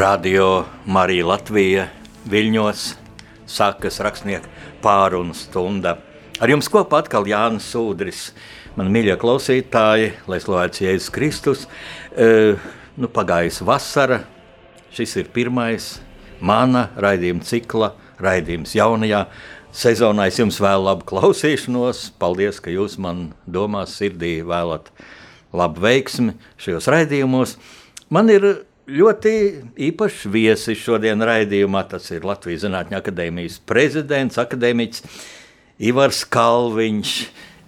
Radio Marija Latvija Viļņos sākas rakstnieku pārunu stunda. Ar jums kopā atkal Jānis Sūdris, man mīļie klausītāji, lai slavēts Jēzus Kristus. E, nu, pagājusi vasara, šis ir pirmais mana raidījuma cikla, raidījums jaunajā sezonā. Es jums vēlu labu klausīšanos, paldies, ka jūs man domās sirdī vēlat labu veiksmi šajos raidījumos. Man ir ļoti īpašs viesis šodien raidījumā. Tas ir Latvijas Zinātņu akadēmijas prezidents, akadēmiķis Ivars Kalviņš.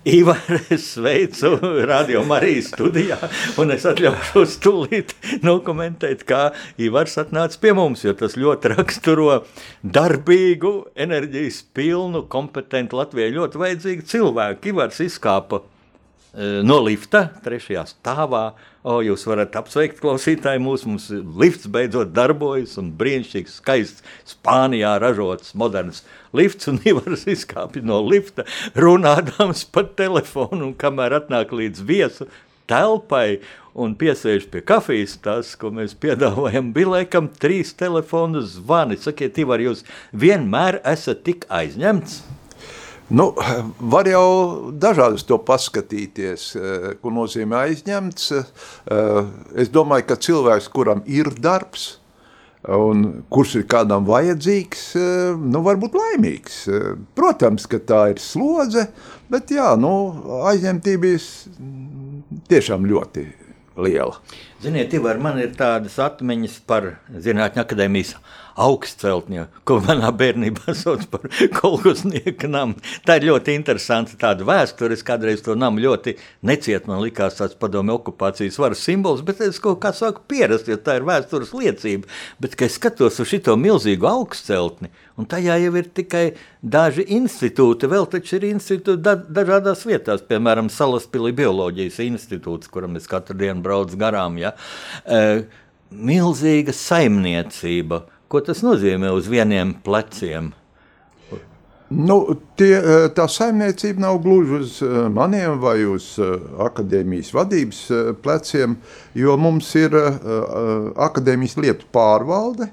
Ivar, es sveicu Radio Marijas studijā, un es atļaušos tūlīt nokomentēt, kā Ivars atnāca pie mums, jo tas ļoti raksturo darbīgu, enerģijas pilnu, kompetentu Latvijai ļoti vajadzīgu cilvēku. Ivars izkāpa e, no lifta trešajā stāvā, O, jūs varat apsveikt klausītāju mūsu. Mums lifts beidzot darbojas un brīnišķīgs, skaists Spānijā ražots moderns lifts. Un Ivars izkāpj no lifta, runādams pa telefonu, un kamēr atnāk līdz viesu telpai un piesēž pie kafijas, tas, ko mēs piedāvājam, bija laikam trīs telefonu zvani. Sakiet, Ivar, jūs vienmēr esat tik aizņemts? Nu, var jau dažādas to paskatīties, eh, ko nozīmē aizņemts. Eh, es domāju, ka cilvēks, kuram ir darbs, un kurš ir kādam vajadzīgs, eh, nu, var būt laimīgs. Protams, ka tā ir slodze, bet jā, nu, aizņemtība ir tiešām ļoti liela. Ziniet, Ivar, man ir tādas atmiņas par Zinātņu akadēmijas augstceltņa, ko manā bērnībā sauc par kolekciju namu. Tā ir ļoti interesanta tāda vēsture. Es kādreiz to namu ļoti neciet. Man likās tāds padomju okupācijas varas simbols, bet es kaut kā sāku pierast, jo tā ir vēstures liecība. Bet, kad es skatos uz šo milzīgu augstceltni, un tajā jau ir tikai daži institūti, vēl taču ir institūti da dažādās vietās, piemēram, Salaspilī bioloģijas institūts, kuram es katru dienu braucu garām. Ja? E, milzīga saimniecība, Ko tas nozīmē uz vieniem pleciem? Nu, tie, eh, tā saimniecība nav gluži uz eh, maniem vai uz eh, akadēmijas vadības pleciem, jo mums ir akadēmijas lietu pārvalde.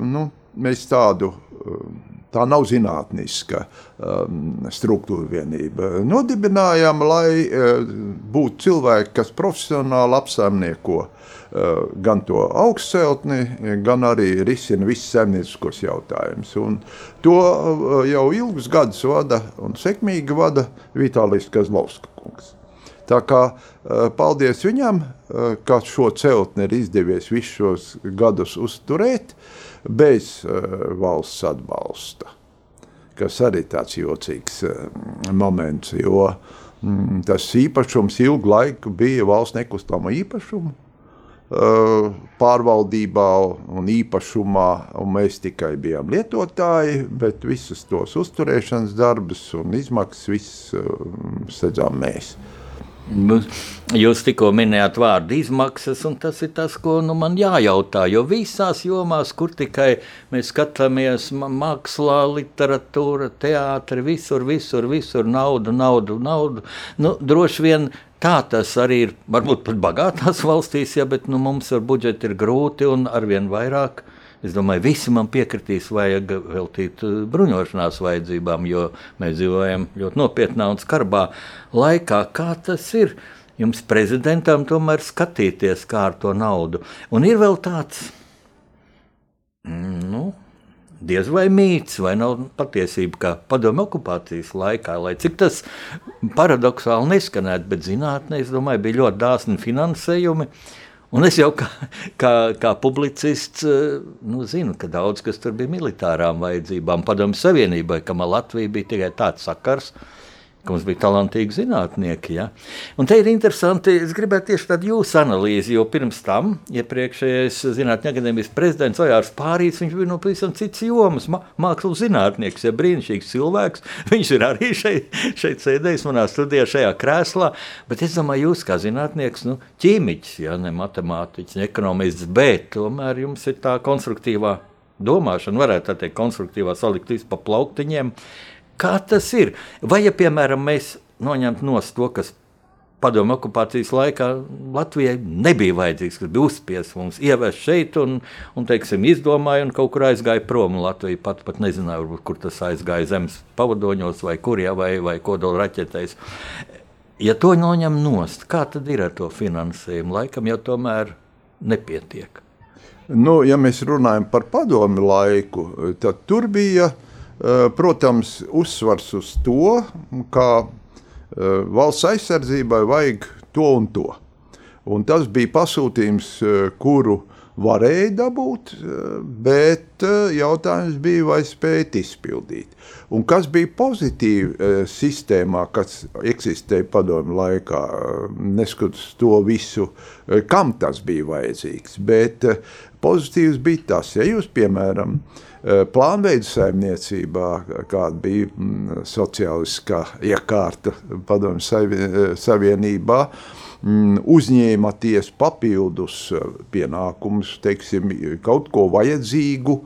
Nu, mēs tādu, tā nav zinātniska struktūra vienība. Nodibinājām, lai būtu cilvēki, kas profesionāli apsaimnieko gan to augstceltni, gan arī risina visus saimnieciskos jautājumus. To eh, jau ilgus gadus vada un sekmīgi vada Vitālijas Kazlovska. Tā kā eh, paldies viņam, ka šo celtni ir izdevies visus šos gadus uzturēt bez valsts atbalsta. Kas arī tāds jocīgs moments, jo mm, tas īpašums ilgu laiku bija valsts nekustamo īpašumu Eh, pārvaldībā un īpašumā, un mēs tikai bijām lietotāji, bet visus tos uzturēšanas darbus un izmaksas viss eh, sedzām mēs. Jūs tikko minējāt vārdu izmaksas, un tas ir tas, ko nu, man jājautā. Jo visās jomās, kur tikai mēs skatāmies, mākslā, literatūra, teātris, visur, visur, visur nauda, nauda, nauda. Nu, droši vien Tā tas arī ir. Varbūt pat bagātās valstīs, ja, bet nu, mums ar budžetu ir grūti un arvien vairāk. Es domāju, visi man piekritīs, vajag veltīt uh, bruņošanās vajadzībām, jo mēs dzīvojam ļoti nopietnā un skarbā laikā. Kā tas ir? Jums prezidentam tomēr skatīties, kā ar to naudu. Un ir vēl tāds, mm, nu, diez vai mīts, vai nav patiesība, ka padomju okupācijas laikā, lai cik tas paradoxāli neskanētu, bet zinātnē, es domāju, bija ļoti dāsni finansējumi. Un es jau kā, kā, kā publicists nu, zinu, ka daudz kas tur bija militārām vajadzībām, padomju savienībai, kam Latvija bija tikai tāds sakars, uh, ka mums bija talantīgi zinātnieki. Ja? Un te ir interesanti, es gribētu tieši tādu jūsu analīzi, jo pirms tam iepriekšējais Zinātņu akadēmijas prezidents Ojārs Pārīts, viņš bija no pavisam citas jomas, mākslas zinātnieks, ja brīnišķīgs cilvēks. Viņš ir arī šeit, šeit sēdējis manā studijā šajā krēslā, bet es domāju, jūs kā zinātnieks, nu, ķīmiķis, ja ne matemātiķis, ne ekonomists, bet tomēr jums ir tā konstruktīvā domāšanu, varētu tā teikt, konstruktīvā salikt visu pa plauktiņiem. Kā tas ir? Vai, ja, piemēram, mēs noņemtu no to, kas padomu okupācijas laikā Latvijai nebija vajadzīgs, kas bija uzspiests mums ievest šeit un, un teiksim, izdomāja un kaut kur aizgāja prom. Latvija pat, pat nezināja, varbūt, kur tas aizgāja zemes pavadoņos vai kur, ja, vai, vai kodola raķetēs. Ja to noņem nost, kā tad ir ar to finansējumu? Laikam jau tomēr nepietiek. Nu, ja mēs runājam par padomu laiku, tad tur bija, eh, protams, uzsvars uz to, ka Eh, valsts aizsardzībai vajag to un to. Un tas bija pasūtījums, eh, kuru varēja dabūt, eh, bet jautājums bija, vai spēt izpildīt. Un kas bija pozitīvi sistēmā, kas eksistēja padomu laikā, neskatoties to visu, kam tas bija vajadzīgs. Bet pozitīvs bija tas, ja jūs, piemēram, Eh, plānveidu saimniecībā, kāda bija mm, sociāliskā iekārta padomju eh, savienībā, mm, uzņēmaties papildus eh, pienākumus, teiksim, kaut ko vajadzīgu,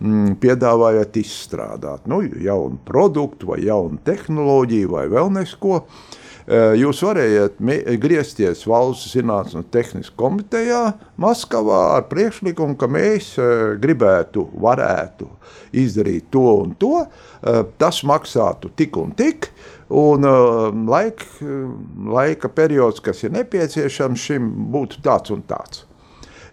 mm, piedāvājot izstrādāt, nu, jaunu produktu vai jaunu tehnoloģiju vai vēl nesko. Eh, jūs varējāt griezties valsts zinātnes un tehniskā komitejā Maskavā ar priekšlikumu, ka mēs eh, gribētu, varētu izdarīt to un to. Eh, tas maksātu tik un tik. Un laika, laika periods, kas ir nepieciešams šim, būtu tāds un tāds.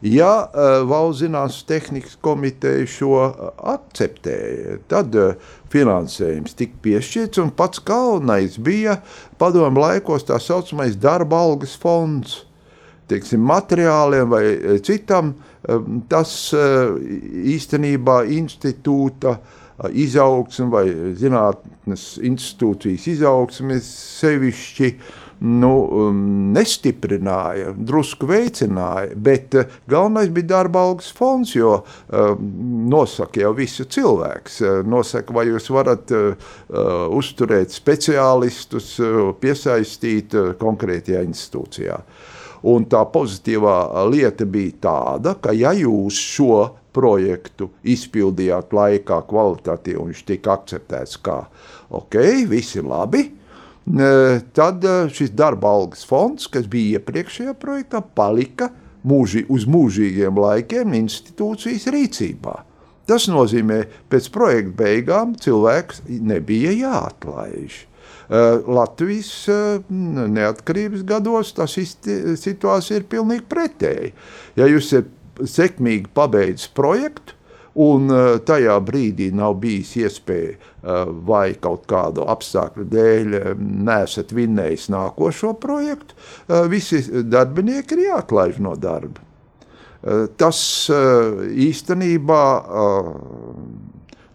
Ja Valsts zinātnes tehnikas komiteja šo uh, akceptēja, tad uh, finansējums tika piešķirts, un pats galvenais bija padomu laikos tā saucamais darba algas fonds. Teiksim, materiāliem vai citam, tas īstenībā institūta izaugsme vai zinātnes institūcijas izaugsme sevišķi uh, nu, um, nestiprināja, drusku veicināja, bet uh, galvenais bija darba algas fonds, jo um, nosaka jau visu cilvēks. Uh, nosaka, vai jūs varat uh, uzturēt speciālistus, piesaistīt konkrētajā institūcijā. Un tā pozitīvā lieta bija tāda, ka ja jūs šo projektu izpildījāt laikā kvalitatīvi un viņš tika akceptēts kā ok, viss ir labi, tad eh, šis darba algas fonds, kas bija iepriekšējā projektā, palika mūži, uz mūžīgiem laikiem institūcijas rīcībā. Tas nozīmē, ka pēc projekta beigām cilvēks nebija jāatlaiž. Eh, Latvijas neatkarības gados tā situācija ir pilnīgi pretēji. Ja jūs esat sekmīgi pabeidzis projektu, un eh, tajā brīdī nav bijis iespēja eh, vai kaut kādu apstākļu dēļ eh, nesat vinnējis nākošo projektu, visi darbinieki ir jāatlaiž no darba. Tas īstenībā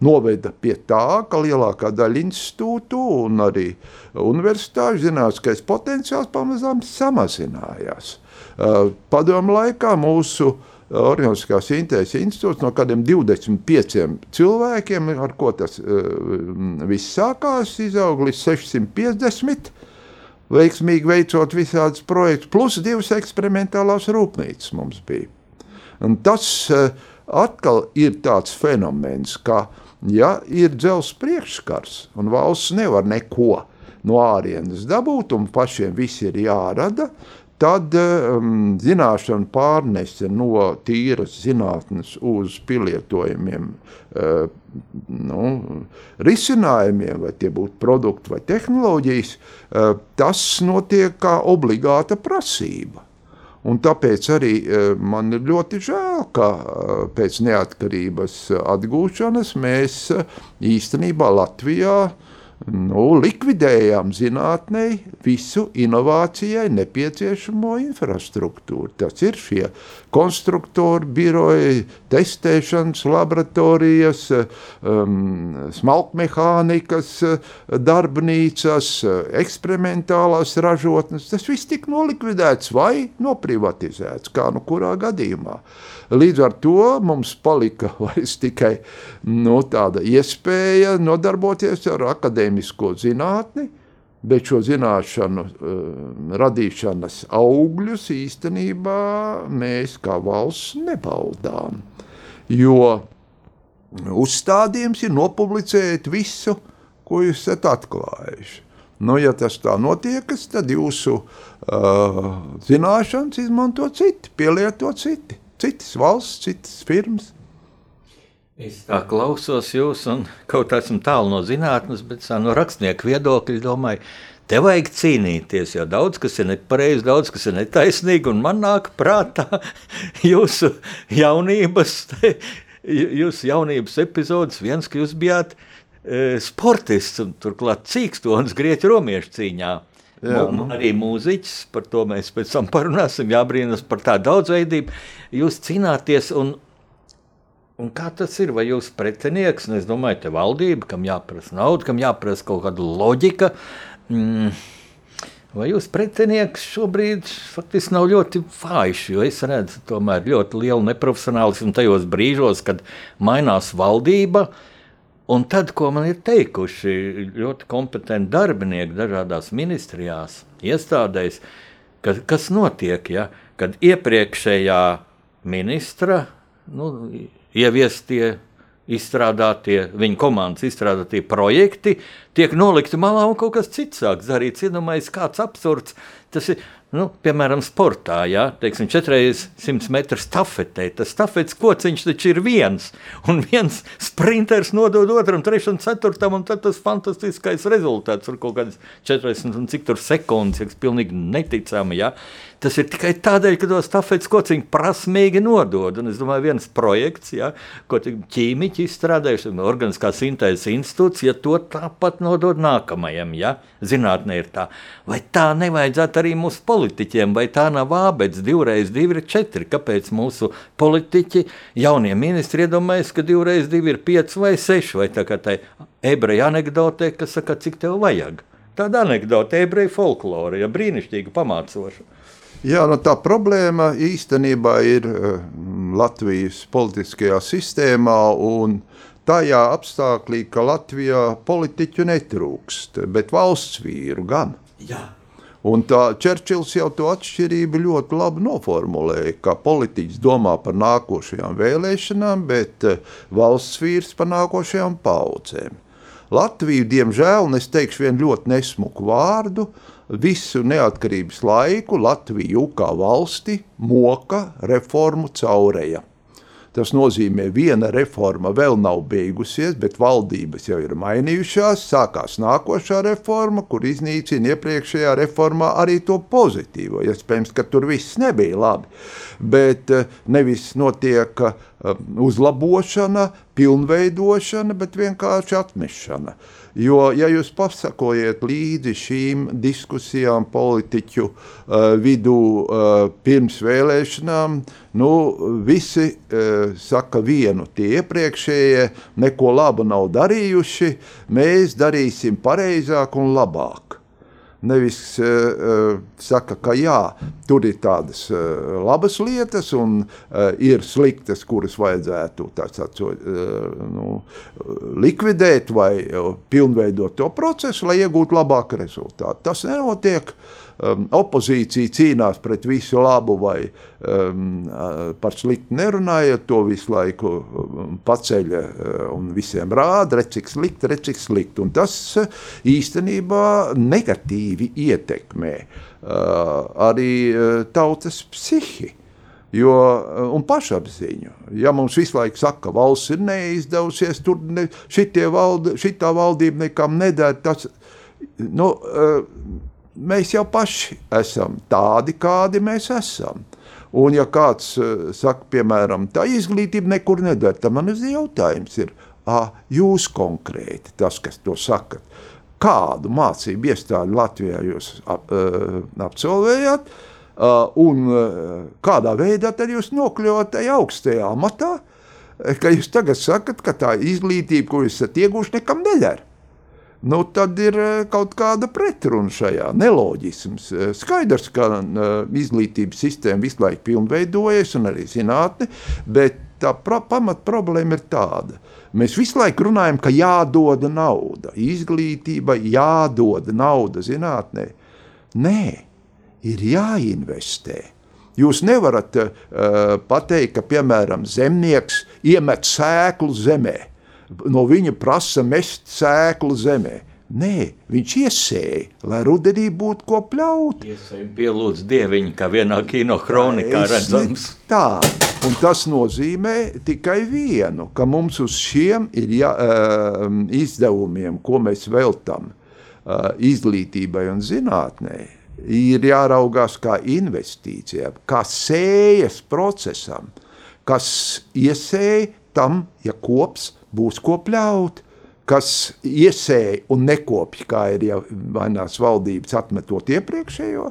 noveda pie tā, ka lielākā daļa institūtu un arī universitāšu zinātniskais potenciāls pamazām samazinājās. Padomu laikā mūsu uh, Organiskās intereses institūts no kādiem 25 cilvēkiem, ar ko tas uh, viss sākās, izauga līdz 650. Veiksmīgi veicot visādus projektus, plus divas eksperimentālās rūpnīcas mums bija. Un tas uh, atkal ir tāds fenomens, ka, ja ir dzelzs priekšskars un valsts nevar neko no ārienes dabūt, un pašiem viss ir jārada, Tad um, zināšanu pārnese no tīras zinātnes uz pielietojumiem, uh, nu, risinājumiem, vai tie būtu produkti vai tehnoloģijas, uh, tas notiek kā obligāta prasība. Un tāpēc arī uh, man ir ļoti žēl, ka pēc neatkarības atgūšanas mēs īstenībā Latvijā uh, nu, likvidējām zinātnē visu inovācijai nepieciešamo infrastruktūru. Tas ir šie konstruktori, biroji, testēšanas laboratorijas, um, smalkmehānikas darbnīcas, eksperimentālās ražotnes. Tas viss tika nolikvidēts vai noprivatizēts, kā nu kurā gadījumā. Līdz ar to mums palika tikai nu, tāda iespēja nodarboties ar akadēmisko zinātni, bet šo zināšanu uh, radīšanas augļus īstenībā mēs kā valsts nebaudām. Jo uzstādījums ir nopublicēt visu, ko jūs esat atklājuši. Nu, ja tas tā notiekas, tad jūsu uh, zināšanas izmanto citi, pielieto citi, citas valsts, citas firmas. Es tā klausos jūs, un kaut esmu tālu no zinātnes, bet no rakstnieku viedokļa domāju, te vajag cīnīties, jo daudz kas ir nepareizi, daudz kas ir netaisnīgi, un man nāk prātā jūsu jaunības, jūsu jaunības epizodes, viens, ka jūs bijāt e, sportists un turklāt cīkstonis grieķu romiešu cīņā. Jā, nu. Arī mūziķis, par to mēs pēc tam parunāsim, jābrīnas par tādu daudzveidību. Jūs cīnāties un Un kā tas ir? Vai jūs pretinieks, nu, es domāju, te valdība, kam jāprasa nauda, kam jāprasa kaut kāda loģika, mm, vai jūs pretinieks šobrīd faktiski nav ļoti vājš, jo es redzu tomēr ļoti lielu neprofesionālismu tajos brīžos, kad mainās valdība, un tad, ko man ir teikuši ļoti kompetenti darbinieki dažādās ministrijās, iestādēs, ka, kas notiek, ja, kad iepriekšējā ministra, nu, ieviestie, izstrādātie, viņa komandas izstrādātie projekti tiek nolikti malā un kaut kas cits sāk darīt. Iedomājieties, kāds absurds tas ir. Nu, piemēram, sportā, ja teiksim, 400 metru stafetē, tas stafetes kociņš taču ir viens, un viens sprinters nodod otram, trešam, ceturtam, un tad tas fantastiskais rezultāts. Ir kaut kāds 40 un cik tur sekundes, kas pilnīgi neticami, ja. Tas ir tikai tādēļ, ka to stafetes kociņu prasmīgi nodod, un es domāju, viens projekts, ja, ko ķīmiķi izstrādājuši, organiskā sintēzes institūts, ja to tāpat nodod nākamajam, ja, zinātnē ir tā. Vai tā nevajadzētu arī mūsu politiķiem, vai tā nav ābets, divreiz divi ir četri. Kāpēc mūsu politiķi, jaunie ministri iedomājas, ka divreiz divi ir pieci vai seši, vai tā kā tā ebreja anekdote, kas saka, cik tev vajag. Tāda anekdote, ebreju folklore, ja brīnišķīgi pamācoša. Jā, nu tā problēma īstenībā ir uh, Latvijas politiskajā sistēmā un tajā apstākļā, ka Latvijā politiķu netrūkst, bet valsts vīru gan. Jā. Un tā Čerčils jau to atšķirību ļoti labi noformulēja, ka politiķis domā par nākošajām vēlēšanām, bet eh, valsts vīrs par nākošajām paudzēm. Latviju, diemžēl, un es teikšu vienu ļoti nesmuku vārdu, visu neatkarības laiku Latviju kā valsti moka reformu caurēja. Tas nozīmē, ka viena reforma vēl nav beigusies, bet valdības jau ir mainījušās. Sākās nākošā reforma, kur iznīcina iepriekšējā reformā arī to pozitīvo. Iespējams, ka tur viss nebija labi, bet eh, nevis notiek eh, uzlabošana, pilnveidošana, bet vienkārši atmešana. Jo, ja jūs pasakojiet līdzi šīm diskusijām politiķu uh, vidū uh, pirms vēlēšanām, nu, visi uh, saka vienu, tie iepriekšējie neko labu nav darījuši, mēs darīsim pareizāk un labāk. Nevis uh, saka, ka jā, tur ir tādas uh, labas lietas un uh, ir sliktas, kuras vajadzētu tāds, uh, nu, likvidēt vai pilnveidot to procesu, lai iegūtu labāku rezultātu. Tas nenotiek. Uh, um, opozīcija cīnās pret visu labu vai um, par sliktu nerunājot, to visu laiku um, paceļ un visiem rāda, redz, cik slikti, redz, cik slikti. Un tas īstenībā negatīvi ietekmē uh, arī tautas psihi. Jo, un pašapziņu. Ja mums visu laiku saka, ka valsts ir neizdevusies, tur ne, valde, šitā valdība nekam nedara, tas nu, uh, mēs jau paši esam tādi, kādi mēs esam. Un, ja kāds uh, saka, piemēram, tā izglītība nekur nedara, tad man jautājums, ir, à, jūs konkrēti, tas, kas to sakat, kādu mācību iestādi Latvijā jūs ap, absolvējat, uh, un uh, kādā veidā tad jūs nokļuvāt tajā augstajā amatā, ka jūs tagad sakat, ka tā izglītība, ko jūs esat ieguvuši, nekam nedara nu, tad ir eh, kaut kāda pretruna šajā neloģisms. Eh, skaidrs, ka uh, izglītības sistēma visu laiku pilnveidojas, un arī zinātne, bet tā pamat problēma ir tāda. Mēs visu laiku runājam, ka jādod nauda, izglītība, jādod nauda zinātnē. Nē, ir jāinvestē. Jūs nevarat uh, pateikt, ka, piemēram, zemnieks iemet sēklu zemē. No viņa prasa mest sēklu zemē. Nē, viņš iesēja, lai rudenī būtu ko pļaut. Iesēja pielūdz dieviņu, kā vienā kino kronikā redzams. Tā, un tas nozīmē tikai vienu, ka mums uz šiem ir jā, uh, izdevumiem, ko mēs veltam uh, izglītībai un zinātnē, ir jāraugās kā investīcijām, kā sējas procesam, kas iesēja tam, ja kops būs ko pļaut kas iesēja un nekopja, kā ir jau vainās valdības atmetot iepriekšējo,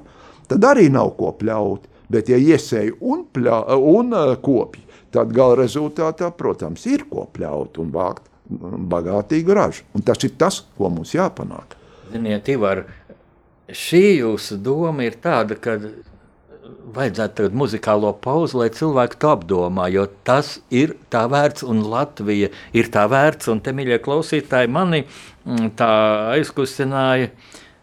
tad arī nav ko pļaut. Bet, ja iesēja un, pļa, un uh, kopja, tad gala rezultātā, protams, ir ko pļaut un vākt bagātīgu ražu. Un tas ir tas, ko mums jāpanāk. Ziniet, Ivar, šī jūsu doma ir tāda, ka vajadzētu tagad muzikālo pauzi, lai cilvēki to apdomā, jo tas ir tā vērts, un Latvija ir tā vērts, un te, mīļie klausītāji, mani mm, tā aizkustināja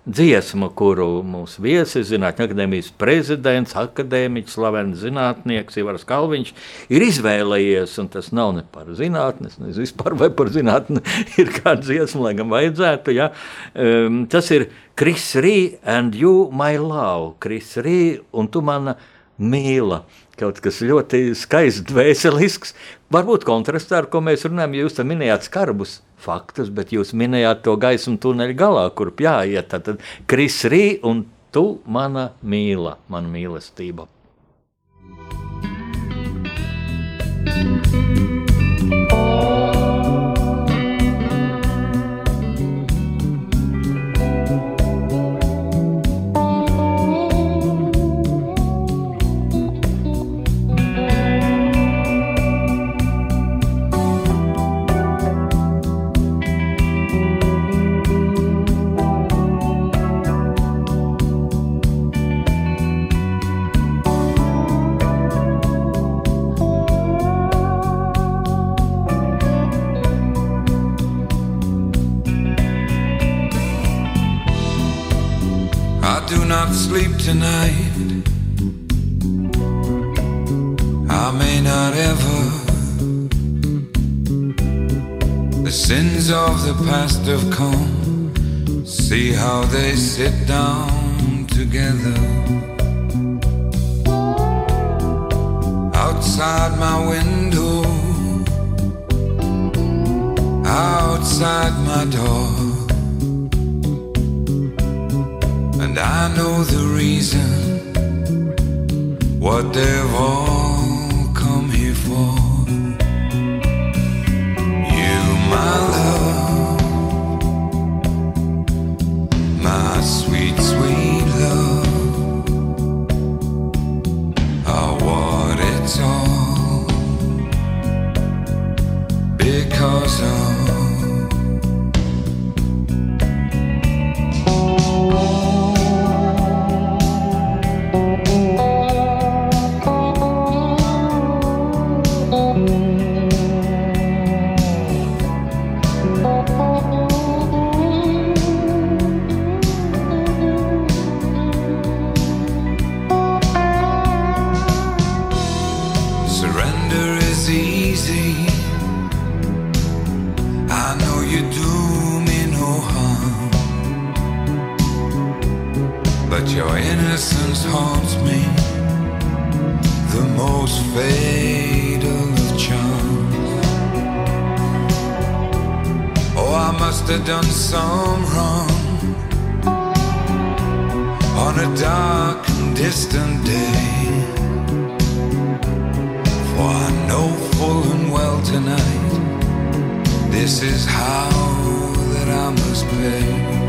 dziesma, kuru mūsu viesis, Zinātņu akadēmijas prezidents, akadēmiķis, slavens zinātnieks Ivars Kalviņš ir izvēlējies, tas nav ne par zinātni, ne vispār vai par zinātni, ir kāda dziesma, lai gan vajadzētu, ja. Um, tas ir Chris Rī and you my love, Chris Rī un tu mana mīla. Kaut kas ļoti skaists, dvēselisks. Varbūt kontrastā ar ko mēs runājam, jūs tam minējāt skarbus faktus, bet jūs minējāt to gaismu tuneļa galā, kur jāiet. Tad Kris Rī un tu mana mīla, mana mīlestība. The past have come. See how they sit down together. Outside my window, outside my door. And I know the reason, what they've all your innocence haunts me. The most fatal of charms. Oh, I must have done some wrong on a dark and distant day. For I know full and well tonight, this is how that I must pay.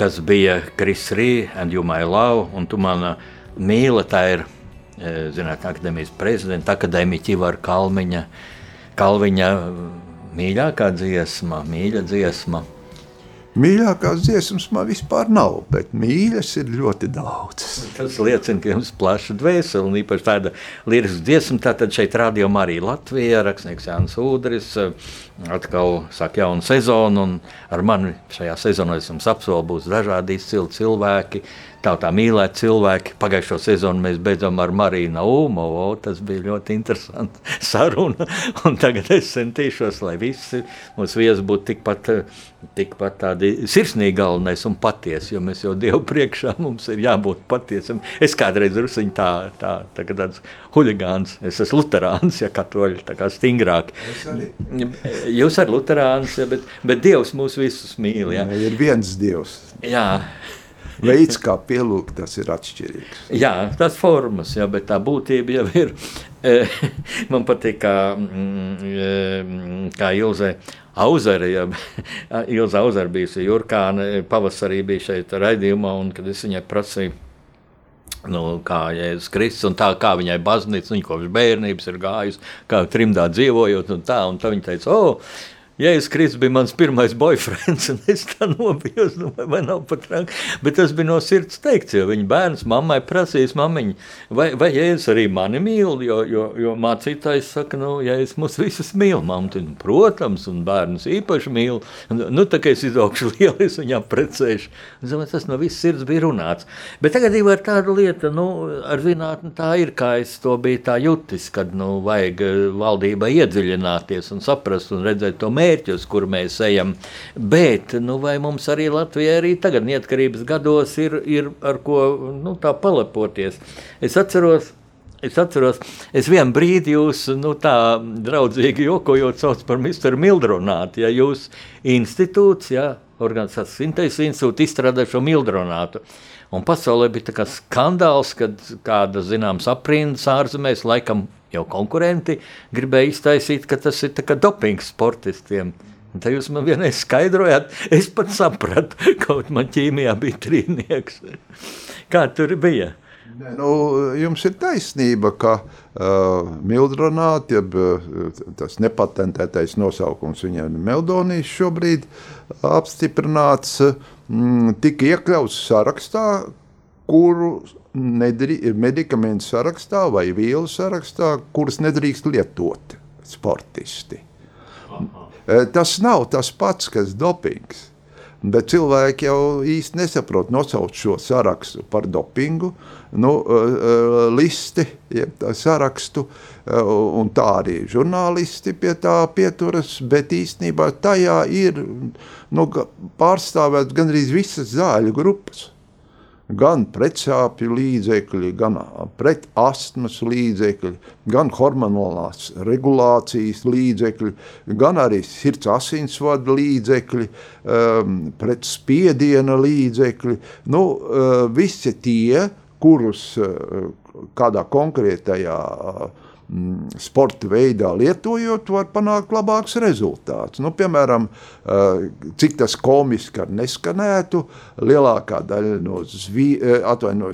tas bija Kris Rī, and you my love, un tu mana mīla, tā ir e, Zinātņu akadēmijas prezidenta, akadēmiķa Ivara Kalmiņa, Kalviņa mīļākā dziesma, mīļa dziesma. Mīļākās dziesmas man vispār nav, bet mīļas ir ļoti daudz. Tas liecina, ka jums ir plaša dvēsele un īpaši tāda lirisks dziesma. Tātad šeit rādījumā arī Latvija, rakstnieks Jānis Udris, atkal saka jaunu sezonu, un ar mani šajā sezonā es jums apsolu būs dažādi izcili cilvēki, tautā mīlēti cilvēki. Pagājušo sezonu mēs beidzam ar Mariju Umovu. Tas bija ļoti interesanti saruna. Un tagad es centīšos, lai visi mūsu viesi būtu tikpat, tikpat tādi sirsnīgi galvenais un patiesi. Jo mēs jau Dievu priekšā mums ir jābūt patiesam. Es kādreiz rusiņu tā, tā, tā tāds huligāns. Es esmu luterāns, ja katoļi tā kā stingrāk. Jūs arī luterāns, ja, bet, bet Dievs mūs visus mīl. Ja. Ir viens Dievs. Jā veids, kā pielūgt, tas ir atšķirīgs. Jā, tas formas, jā, bet tā būtība jau ir. Eh, man patīk, kā, mm, eh, kā Ilze Auzere, ja Ilze Auzere bijusi Jurkāne, pavasarī bija šeit raidījumā, un kad es viņai prasīju, Nu, kā Jēzus Kristus, un tā kā viņai baznīca, viņa kopš bērnības ir gājusi, kā trimdā dzīvojot, un tā, un tā viņa teica, o, oh, Jēzus Kristus bija mans pirmais boyfriends, un es tā nobijos, nu, vai nav pat traki. Bet tas bija no sirds teikts, jo viņa bērns mammai prasīs, mamiņa, vai, vai Jēzus arī mani mīl, jo, jo, jo mācītājs saka, nu, Jēzus mūs visus mīl, nu, protams, un bērnus īpaši mīl. Nu, tā kā es izaugšu lieli, es viņām precēšu. Zinu, tas no visas sirds bija runāts. Bet tagad ir tāda lieta, nu, ar zinātni tā ir, kā es to biju tā jutis, kad, nu, vajag eh, valdībai iedziļināties un saprast un redzēt to mērķi mērķi, uz kur mēs ejam. Bet nu, vai mums arī Latvijā, arī tagad, neatkarības gados, ir, ir ar ko nu, tā palepoties? Es atceros. Es atceros, es vienu brīdi jūs nu, tā draudzīgi jokojot, sauc par Mr. Mildronātu. Ja jūs institūts, ja, organizācijas sintēzes institūts izstrādā šo Mildronātu. Un pasaulē bija skandāls, kad kāda zināms aprindas ārzemēs, laikam jau konkurenti gribēja iztaisīt, ka tas ir dopings sportistiem. Un te jūs man vienreiz skaidrojāt, es pat sapratu, kaut man ķīmijā bija trīnieks. Kā tur bija? Nu, jums ir taisnība, ka uh, Mildronāts, jeb uh, tas nepatentētais nosaukums viņai ir Meldonijas šobrīd apstiprināts, mm, tika iekļauts sarakstā, kuru medikamentu sarakstā vai vielu sarakstā, kuras nedrīkst lietot sportisti. Aha. E, tas nav tas pats, kas dopings. Bet cilvēki jau īsti nesaprot nosaukt šo sarakstu par dopingu, nu, e, e, listi, jeb sarakstu, un tā arī žurnālisti pie tā pieturas, bet īstenībā tajā ir nu, pārstāvēts gandrīz visas zāļu grupas gan pretsāpju līdzekļi, gan pretastmas līdzekļi, gan hormonālās regulācijas līdzekļi, gan arī sirds asinsvadu līdzekļi, um, pretspiediena līdzekļi. Nu, uh, visi tie, kurus uh, kādā konkrētajā uh, sporta veidā lietojot, var panākt labāks rezultāts. Nu, piemēram, eh, cik tas komiski neskanētu, lielākā daļa no, zvi, eh,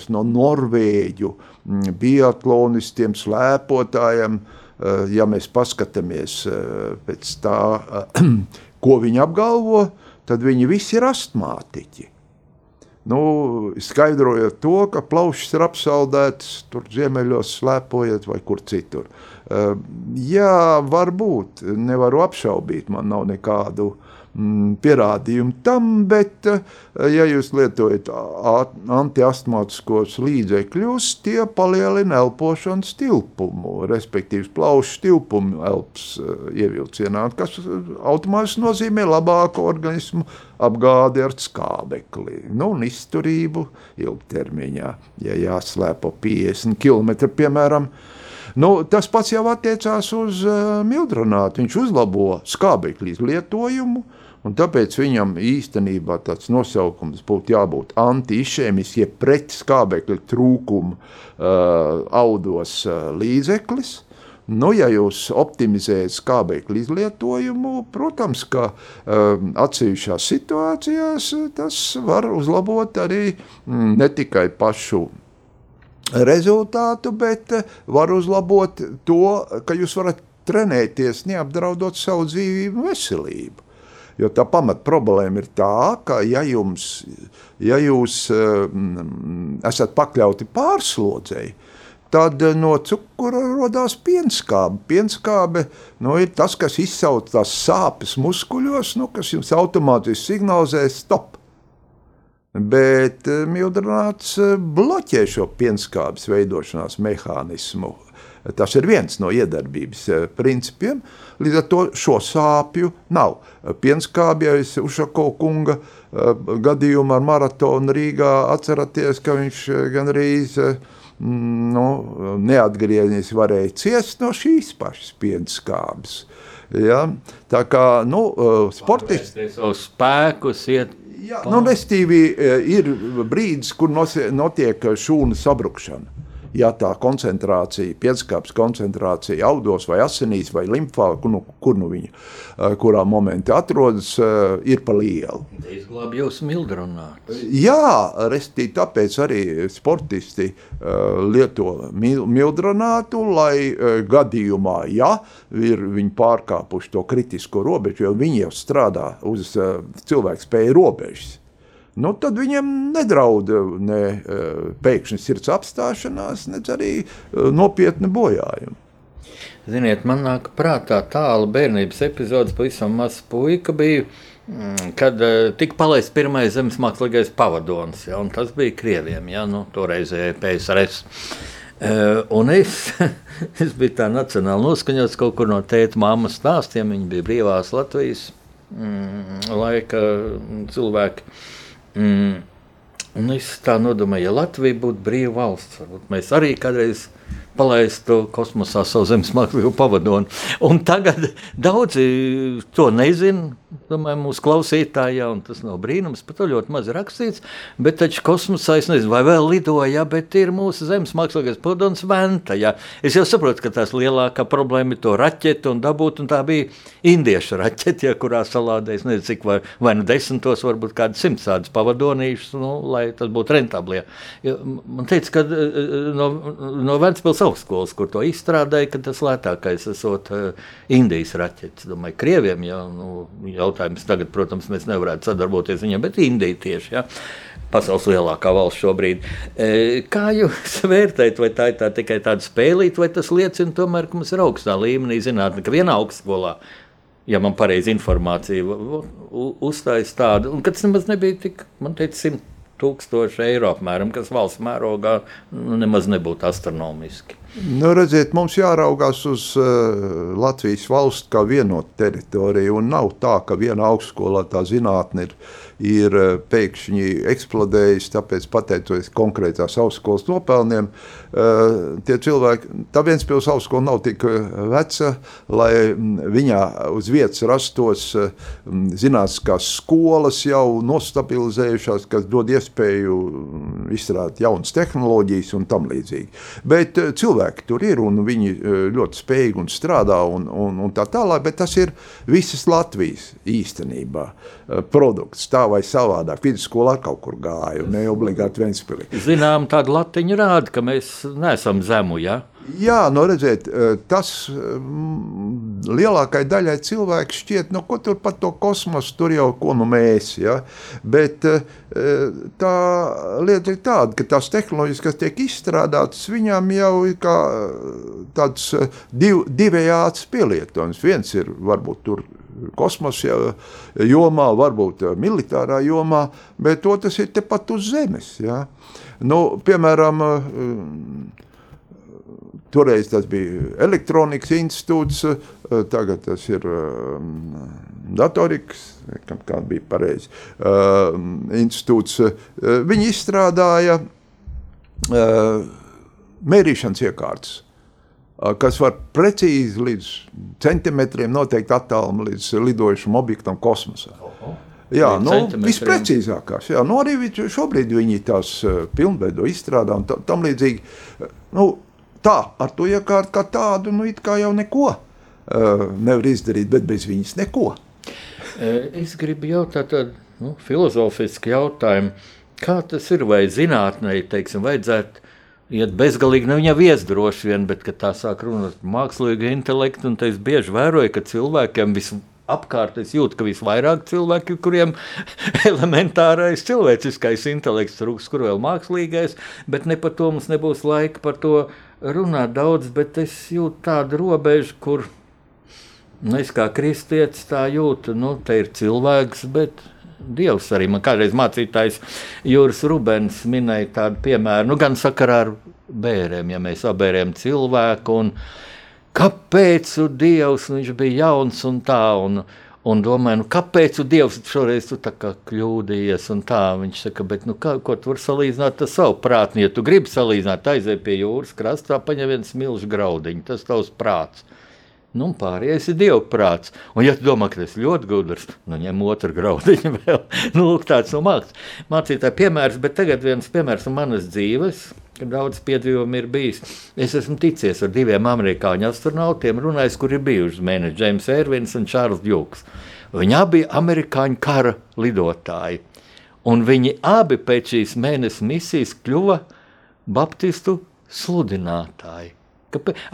no norvēģu mm, biatlonistiem, slēpotājiem, eh, ja mēs paskatāmies pēc tā, ko viņi apgalvo, tad viņi visi ir astmātiķi. Nu, skaidrojot to, ka plaušas ir apsaldētas, tur ziemeļos slēpojot vai kur citur. Uh, jā, varbūt, nevaru apšaubīt, man nav nekādu uh, pierādījumu tam, bet, eh, ja jūs lietojat antiastmātiskos līdzekļus, tie palielina elpošanas tilpumu, respektīvi plaušu tilpumu elpas eh, ievilcienā, kas automātiski nozīmē labāku organismu apgādi ar skābekli nu, un izturību ilgtermiņā, ja jāslēpo 50 km, piemēram, Nu, tas pats jau attiecās uz uh, mildronātu. Viņš uzlabo skābekļa izlietojumu, Un tāpēc viņam īstenībā tāds nosaukums būtu jābūt anti-išēmis, jeb pret skābekļa trūkumu uh, audos uh, līdzeklis. Nu, ja jūs optimizējat skābekļa izlietojumu, protams, ka um, atsevišķās situācijās tas var uzlabot arī mm, ne tikai pašu rezultātu, bet var uzlabot to, ka jūs varat trenēties, neapdraudot savu dzīvību veselību. Jo tā pamat problēma ir tā, ka ja, jums, ja jūs um, esat pakļauti pārslodzēji, tad no cukura radās pienskābe. Pienskābe nu, ir tas, kas izsauc tās sāpes muskuļos, nu, kas jums automātiski signalizē stop. Bet mildrināts bloķē šo pienskābes veidošanās mehānismu. Tas ir viens no iedarbības eh, principiem. Līdz ar to šo sāpju nav. Pienskābjais Ušako kunga eh, gadījumā ar maratonu Rīgā atceraties, ka viņš eh, gandrīz nu, neatgriezniski varēja ciest no šīs pašas pienskābes. Ja? Tā kā nu, sportisti savus spēkus iet. Jā, nu, restīvi, ir brīdis, kur notiek šūnu sabrukšana ja tā koncentrācija, pieskāpes koncentrācija audos vai asinīs vai limfā, kur nu, kur nu viņa, eh, kurā momentā atrodas, eh, ir pa lielu. Izglāb jūs mildrunāt. Jā, restī, tāpēc arī sportisti uh, lieto mildrunātu, lai gadījumā, ja ir viņi pārkāpuši to kritisko robežu, jo viņi jau strādā uz cilvēku spēju robežas nu, tad viņam nedraud ne eh, pēkšņi sirds apstāšanās, ne arī eh, nopietni bojājumi. Ziniet, man nāk prātā tāla bērnības epizode, pavisam mazs puika bija, mm, kad uh, tika palaists pirmais zemes mākslīgais pavadonis, ja, tas bija Krieviem, ja, nu, toreizējai PSRS. Uh, un es, es biju tā nacionāli noskaņots kaut kur no tēta māmas stāstiem, viņi bija brīvās Latvijas mm, laika cilvēki. Mm. Un es tā domāju, ja Latvija būtu brīva valsts, varbūt mēs arī kādreiz palaistu kosmosā savu zemes mākslīgo pavadoni. Un tagad daudzi to nezina. Domāju, mūsu klausītāji, ja, un tas nav brīnums, par to ļoti maz rakstīts. Bet taču kosmosā es nezinu, vai vēl lidoja, bet ir mūsu zemes mākslīgais pavadons Venta. Ja. Es jau saprotu, ka tās lielākā problēma ir to raķetu un dabūt, un tā bija indiešu raķete, ja, kurā salādēs, nezinu, cik vai, vai nu desmitos, varbūt kādi simts tādus pavadonīšus, nu, lai tas būtu rentabli. Ja. Man teica, ka eh, eh, no, no Ventspils augstskolas, kur to izstrādāja, ka tas lētākais esot Indijas raķetes. Domāju, Krieviem jau nu, jautājums tagad, protams, mēs nevarētu sadarboties viņiem, bet Indija tieši. Ja? Pasaules lielākā valsts šobrīd. E, kā jūs vērtējat, vai tā ir tā, tikai tāda spēlīta, vai tas liecina tomēr, ka mums ir augstā līmenī zinātne, ka vienā augstskolā ja man pareizi informācija uzstājas tāda, un tas nemaz nebija tik, man teica, simt tūkstoši eiro apmēram, kas valsts mērogā nu, nemaz nebūtu astronomiski. Nu, redziet, mums jāraugās uz uh, Latvijas valsts kā vienotu teritoriju, nav tā, ka vienā augstskolā tā zinātne ir ir eh, pēkšņi eksplodējis, tāpēc pateicoties konkrētās augstskolas nopelniem, eh, tie cilvēki, tā viens pils augstskola nav tik eh, veca, lai mm, viņā uz vietas rastos mm, zinātniskās skolas jau nostabilizējušās, kas dod iespēju mm, izstrādāt jaunas tehnoloģijas un tam līdzīgi. Bet cilvēki tur ir un viņi ļoti spējīgi un strādā un, un, un tā tālāk, bet tas ir visas Latvijas īstenībā produkts. Tā vai savādāk. Vidusskolā kaut kur gāju, ne obligāti Ventspilī. Zinām, tāda latiņa rāda, ka mēs neesam zemu, ja? Jā, nu, redziet, tas lielākai daļai cilvēku šķiet, nu, ko tur pat to kosmosu, tur jau ko nu mēs, ja? bet tā lieta ir tāda, ka tās tehnoloģijas, kas tiek izstrādātas, viņām jau ir tāds div, divējāds pielietojums. Viens ir varbūt tur kosmosa jomā, varbūt eh, militārā jomā, bet otrs ir tepat uz Zemes. Ja? Nu, piemēram, eh, Toreiz tas bija elektronikas institūts, eh, tagad tas ir datorikas, kā bija pareizi, institūts. Viņi izstrādāja mērīšanas iekārtas kas var precīzi līdz centimetriem noteikt attālumu līdz lidojušam objektam kosmosā. Jā, nu, visprecīzākās. Jā, nu, arī šobrīd viņi tās pilnveido, izstrādā un tam līdzīgi. Nu, tā, ar to iekārtu kā tādu, nu, it kā jau neko uh, nevar izdarīt, bet bez viņas neko. Es gribu jautāt tādu nu, filozofisku jautājumu. Kā tas ir? Vai zinātnē, teiksim, vajadzētu iet bezgalīgi, nu, viņa vies droši vien, bet, tā sāk runāt par mākslīgu intelektu, un es bieži vēroju, ka cilvēkiem vispār apkārt es jūtu, ka visvairāk cilvēki, kuriem elementārais cilvēciskais intelekts trūks, kur vēl mākslīgais, bet ne par to mums nebūs laika par to runāt daudz, bet es jūtu tādu robežu, kur Nu, es kā kristietis tā jūtu, nu, te ir cilvēks, bet Dievs arī man kādreiz mācītājs Jūras Rubens minēja tādu piemēru, nu, gan sakarā ar bērniem, ja mēs abērējam cilvēku, un kāpēc Dievs, nu, viņš bija jauns un tā, un, un domāju, nu, kāpēc Dievs šoreiz tu tā kā kļūdījies, tā, viņš saka, bet, nu, kā, ko tu vari salīdzināt ar savu prātu, ja tu gribi salīdzināt, aizēj pie jūras krastā, paņem viens milžu graudiņu, tas tavs prāts. Nu, pārējais ir dievprāts. Un, ja tu domā, ka tas ļoti gudrs, nu, ņem otru graudiņu vēl. nu, lūk, tāds no mākslas. Mācītāji piemērs, bet tagad viens piemērs no manas dzīves. Daudz piedzīvumu ir bijis. Es esmu ticies ar diviem amerikāņu astronautiem, runājis, kur ir bijuši mēneši, James Ervins un Čārls Džuks. Viņi abi bija amerikāņu kara lidotāji. Un viņi abi pēc šīs mēneša misijas kļuva Baptistu sludinātāji.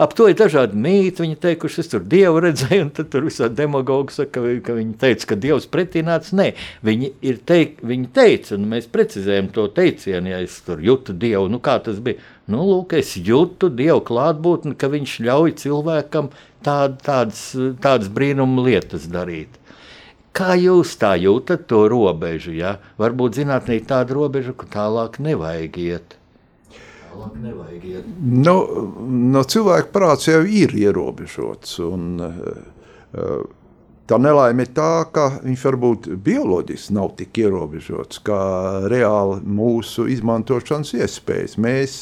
Ap to ir dažādi mīti. Viņi teikuši, es tur dievu redzēju, un tur visādi demagogi saka, ka, ka viņi teica, ka dievs pretī nāca. Nē, viņi, teik, viņi teica, un mēs precizējam to teicienu, ja es tur jūtu dievu. Nu, kā tas bija? Nu, lūk, es jūtu dievu klātbūtni, ka viņš ļauj cilvēkam tād, tādas, tādas brīnumu lietas darīt. Kā jūs tā jūtat to robežu? Ja? Varbūt zinātnē ir tāda robeža, ka tālāk nevajag iet. Nu, no cilvēka prāts jau ir ierobežots. Un, uh, tā nelaime ir tā, ka viņš varbūt bioloģiski nav tik ierobežots kā reāli mūsu izmantošanas iespējas. Mēs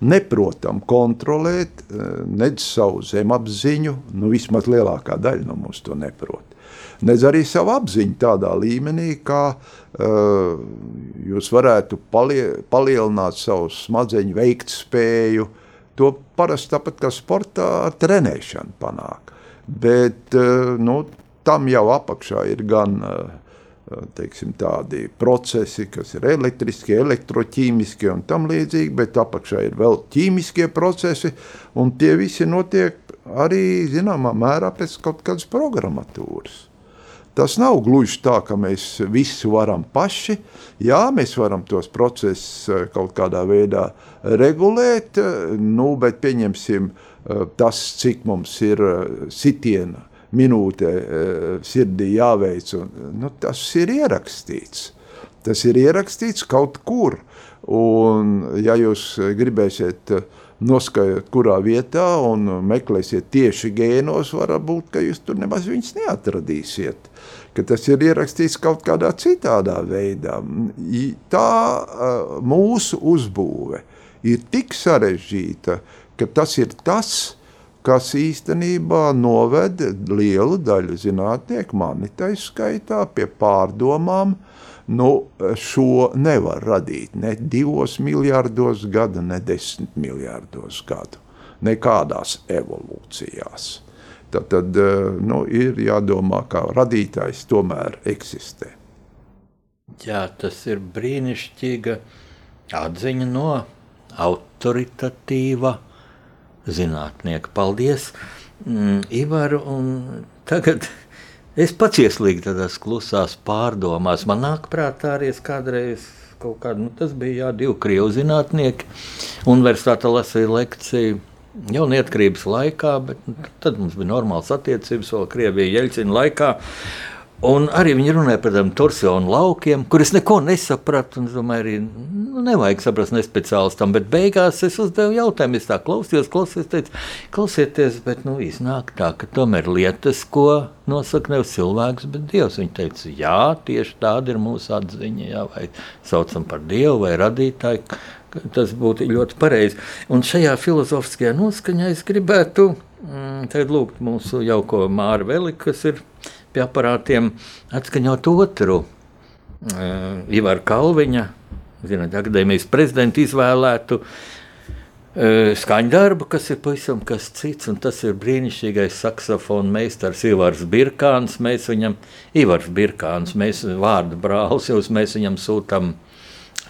neprotam kontrolēt uh, nedz savu zemapziņu, nu vismaz lielākā daļa no mums to neprot nedz arī savu apziņu tādā līmenī, kā uh, jūs varētu palie, palielināt savu smadzeņu veiktspēju. To parasti tāpat kā sportā ar trenēšanu panāk. Bet uh, nu, tam jau apakšā ir gan uh, teiksim, tādi procesi, kas ir elektriskie, elektroķīmiskie un tam līdzīgi, bet apakšā ir vēl ķīmiskie procesi, un tie visi notiek arī zināmā mērā pēc kaut kādas programmatūras. Tas nav gluži tā, ka mēs visu varam paši. Jā, mēs varam tos procesus eh, kaut kādā veidā regulēt, eh, nu, bet pieņemsim eh, tas, cik mums ir sitiena minūte sirdī jāveic. Un, nu, tas ir ierakstīts. Tas ir ierakstīts kaut kur. Un, ja jūs gribēsiet noskaidrot, kurā vietā un meklēsiet tieši gēnos, varbūt, jūs tur nemaz neatradīsiet ka tas ir ierakstīts kaut kādā citādā veidā. Tā mūsu uzbūve ir tik sarežģīta, ka tas ir tas, kas īstenībā noved lielu daļu zinātnieku, mani tā skaitā, pie pārdomām. Nu, šo nevar radīt ne divos miljardos gadu, ne desmit miljardos gadu, nekādās evolūcijās. Tad, tad eh, nu, ir jādomā, kā radītājs tomēr eksistē. Jā, tas ir brīnišķīga atziņa no autoritatīva zinātnieka. Paldies, mm, Ivar! Tagad es pats ieslīgu tādās klusās pārdomās. Man nāk prātā arī kādreiz kaut kāda, nu, tas bija jā, divi krievu zinātnieki. Universitāte lasīja lekciju jau neatkarības laikā, bet nu, tad mums bija normāls attiecības vēl Krievijas Jeļcina laikā. Un arī viņi runāja par tādiem torsionu laukiem, kurus neko nesapratu. Es domāju, arī nu, nevajag saprast ne speciālistam, bet beigās es uzdevu jautājumu. Es tā klausījos, klausījos, teicu, klausieties, bet nu, iznāk tā, ka tomēr lietas, ko nosaka nevis cilvēks, bet Dievs. Viņi teica, jā, tieši tāda ir mūsu atziņa, jā, vai saucam par Dievu vai radītāju. Tas būtu ļoti pareizi. Un šajā filozofiskajā noskaņā es gribētu mm, lūgt mūsu jauko Māru Veli, kas ir pie aparātiem, atskaņot otru uh, Ivaru Kalviņa, zināt, akadēmijas prezidentu izvēlētu skaņdarbu, kas ir pavisam kas cits, un tas ir brīnišķīgais saksofona meistars Ivars Birkāns. Mēs viņam, Ivars Birkāns, mēs vārdu brālis, jūs mēs viņam sūtam,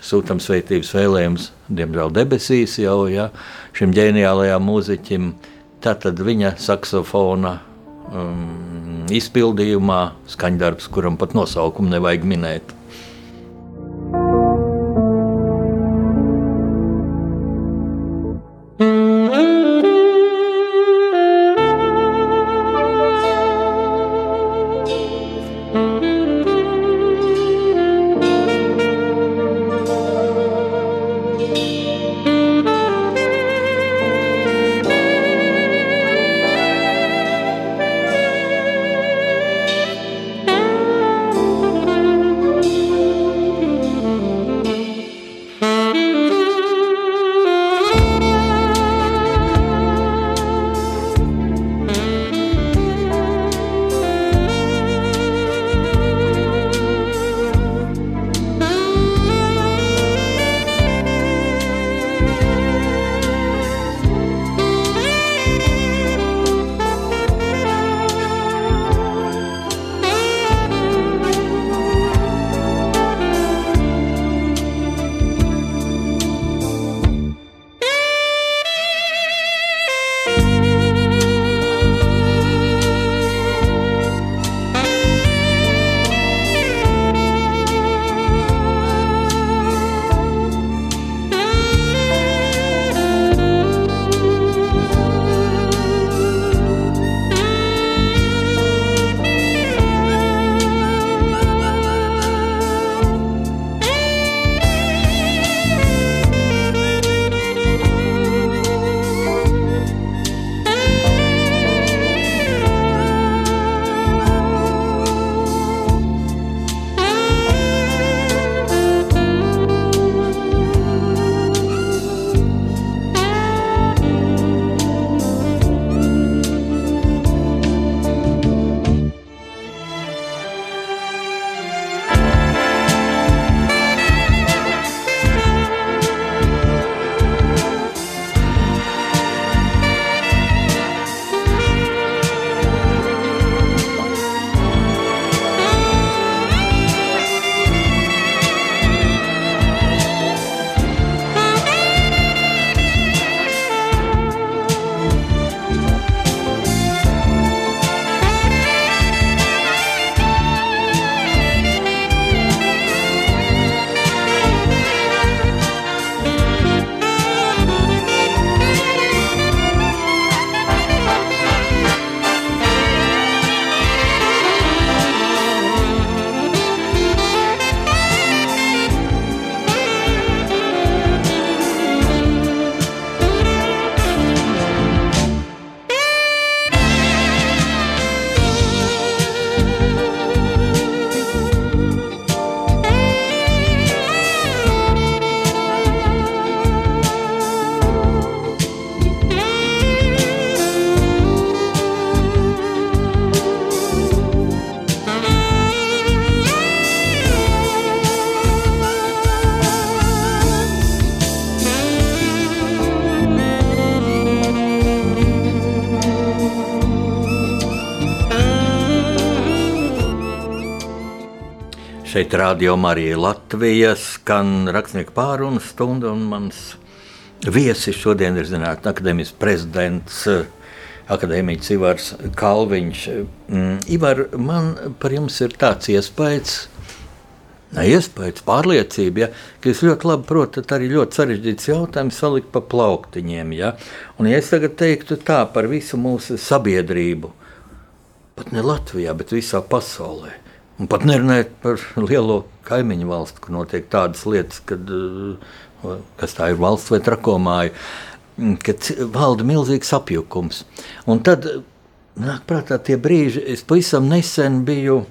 sūtam sveitības vēlējumus, diemžēl debesīs jau, ja, šim ģeniālajām mūziķim. Tātad viņa saksofona um, izpildījumā skaņdarbs, kuram pat nosaukumu nevajag minēt. Šeit rādījumā arī Latvijas skan rakstnieku pārunu stunda, un mans viesis šodien ir Zinātņu akadēmijas prezidents. Akadēmiķis Ivars Kalviņš. Mm, Ivar, man par jums ir tāds iespējas, ne iespējas, pārliecība, ja, ka jūs ļoti labi protat arī ļoti sarežģīts jautājums salikt pa plauktiņiem. Ja? Un ja es tagad teiktu tā par visu mūsu sabiedrību, pat ne Latvijā, bet visā pasaulē, Un pat nerunājot par lielo kaimiņu valsti, kur notiek tādas lietas, kad, eh, kas tā ir valsts vai trakomāja, kad valda milzīgs apjukums. Un tad nāk prātā tie brīži, es pavisam nesen biju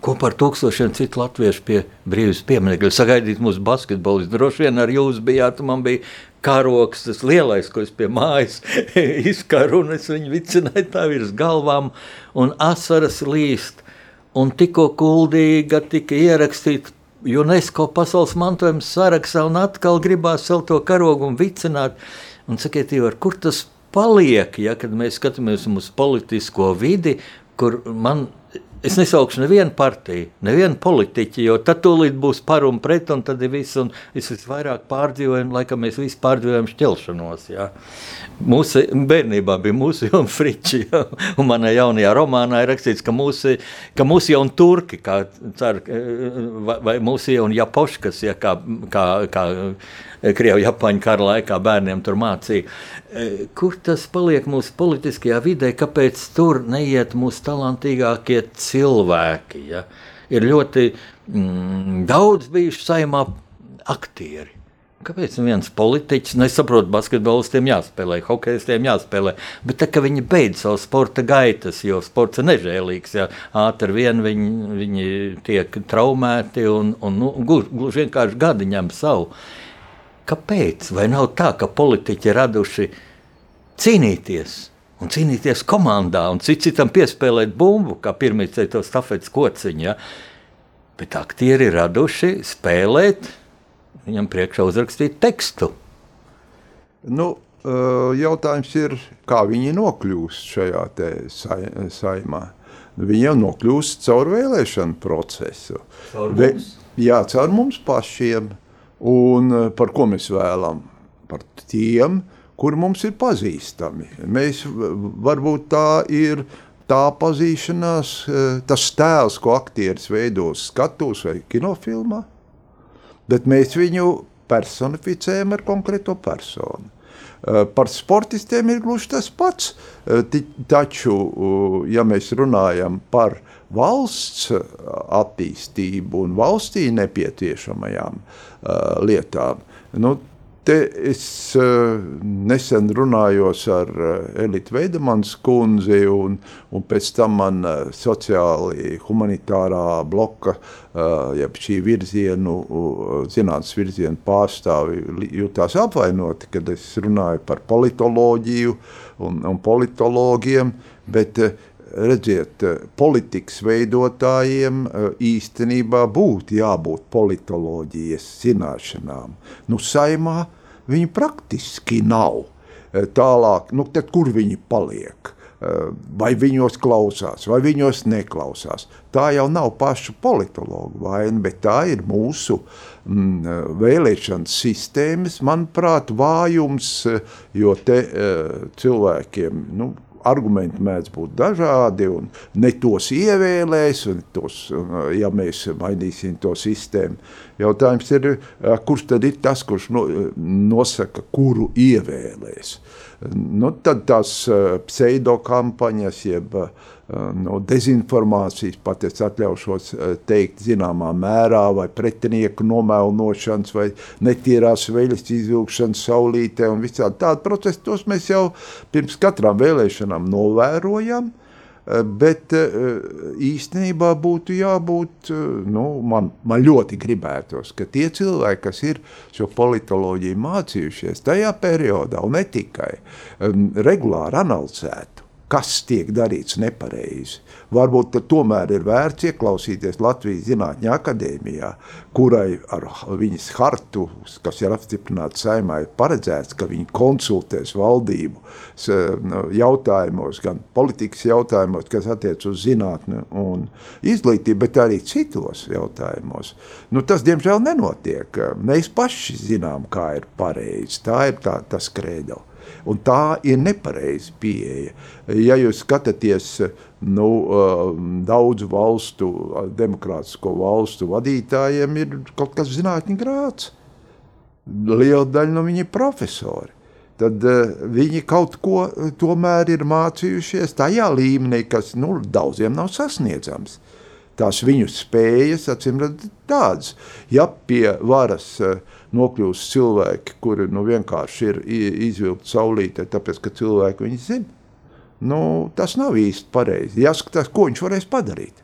kopā ar tūkstošiem citu latviešu pie brīvības pieminiekļa. Sagaidīt mūsu basketbolistu, droši vien ar jūs bijāt, man bija karoks, tas lielais, ko es pie mājas izkaru, un es viņu vicināju tā virs galvām, un asaras līst un tikko kuldīga tika ierakstīta UNESCO pasaules mantojuma sarakstā, un atkal gribās vēl to karogu un vicināt. Un sakiet, Ivar, kur tas paliek, ja, kad mēs skatāmies uz politisko vidi, kur man Es nesaukšu nevienu partiju, nevienu politiķu, jo tad tūlīt būs par un pret, un tad ir viss. Es visvairāk pārdzīvoju, laikam mēs visi pārdzīvojam šķelšanos. Jā. Mūsu bērnībā bija mūsu jau friči, jā. un manā jaunajā romānā ir rakstīts, ka mūsu, ka mūsu jau turki, kā cer, vai, vai mūsu jau japoškas, ja, kā, kā, kā Krievu Japāņu kara laikā bērniem tur mācīja. E, kur tas paliek mūsu politiskajā vidē, kāpēc tur neiet mūsu talantīgākie cilvēki? Ja? Ir ļoti mm, daudz bijuši saimā aktieri. Kāpēc viens politiķis nesaprot, basketbolistiem jāspēlē, hokeistiem jāspēlē, bet tā kā viņi beidz savu sporta gaitas, jo sports ir nežēlīgs, ja ātri vien viņi, viņi tiek traumēti un, un nu, gluži vienkārši gadi ņem savu. Kāpēc? Vai nav tā, ka politiķi raduši cīnīties? Un cīnīties komandā, un cits citam piespēlēt bumbu, kā pirmie to stafetes kociņu. Ja? Bet aktieri raduši spēlēt, viņam priekšā uzrakstīt tekstu. Nu, jautājums ir, kā viņi nokļūst šajā saimā. Viņi jau nokļūst caur vēlēšanu procesu. Caur mums? Jā, caur mums pašiem. Un eh, par ko mēs vēlamies? Par tiem, kuri mums ir pazīstami. Mēs varbūt tā ir tā pazīšanās, eh, tas tēls, ko aktieris veidos skatos vai kinofilmā, bet mēs viņu personificējam ar konkrēto personu. Eh, par sportistiem ir gluži tas pats. Taču, ja mēs runājam par valsts attīstību un valstī nepieciešamajām uh, lietām. Nu, Te es uh, nesen runājos ar uh, Elitu Veidemans kundzi, un, un pēc tam man uh, sociāli humanitārā bloka, uh, jeb šī virzienu, uh, zinātnes virzienu pārstāvi jutās apvainoti, kad es runāju par politoloģiju un, un politologiem, bet uh, redziet, eh, politikas veidotājiem eh, īstenībā būtu jābūt politoloģijas zināšanām. Nu, saimā viņi praktiski nav. Eh, tālāk, nu, kur viņi paliek? Vai viņos klausās, vai viņos neklausās. Tā jau nav pašu politologu vaina, bet tā ir mūsu mm, vēlēšanas sistēmas, manuprāt, vājums, jo te cilvēkiem, nu, argumenti mēdz būt dažādi, un ne tos ievēlēs, un tos, ja mēs mainīsim to sistēmu. Jautājums ir, kurš tad ir tas, kurš no, nosaka, kuru ievēlēs. Nu, tad tās pseidokampaņas, jeb uh, no dezinformācijas, pat es atļaušos teikt, zināmā mērā, vai pretinieku nomēlošanas, vai netīrās veļas izvilkšanas saulītē un visādi tādi procesi, tos mēs jau pirms katrām vēlēšanām novērojam. Bet īstenībā būtu jābūt, nu, man, man ļoti gribētos, ka tie cilvēki, kas ir šo politoloģiju mācījušies tajā periodā, un ne tikai, regulāri analizētu kas tiek darīts nepareizi. Varbūt tomēr ir vērts ieklausīties Latvijas Zinātņu akadēmijā, kurai ar viņas hartu, kas ir apstiprināta saimā, ir paredzēts, ka viņi konsultēs valdību jautājumos, gan politikas jautājumos, kas attiec uz zinātni un izglītību, bet arī citos jautājumos. Nu, tas, diemžēl, nenotiek. Mēs paši zinām, kā ir pareizi. Tā ir tā, tas kredo. Un tā ir nepareiza pieeja. Ja jūs skatāties nu, daudzu valstu, demokrātisko valstu vadītājiem, ir kaut kas zinātņu grāts. Liela daļa no viņiem ir profesori. Tad uh, viņi kaut ko tomēr ir mācījušies tajā līmenī, kas nu, daudziem nav sasniedzams. Tās viņu spējas, acīm redzot, tādas. Ja pie varas uh, nokļūst cilvēki, kuri nu, vienkārši ir izvilkti saulītē, tāpēc ka cilvēki viņu zina. Nu, tas nav īsti pareizi. Jāskatās, ko viņš varēs padarīt.